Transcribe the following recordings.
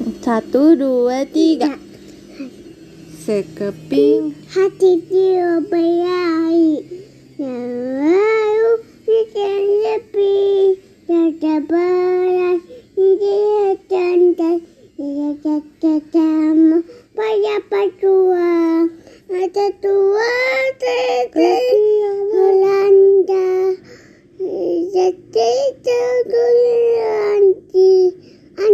Satu, dua, tiga. Sekeping. Hati dia baik. Lalu kita sepi, kita balas, dia cantik, cantik sama pada patua. Ada tua teteh Melanda. Setika kulanti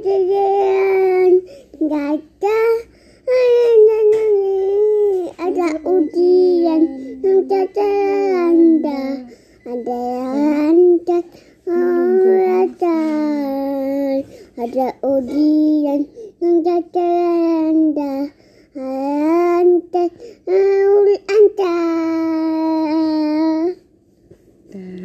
Gata ada ujian yang anda ada anda ada ujian yang anda ada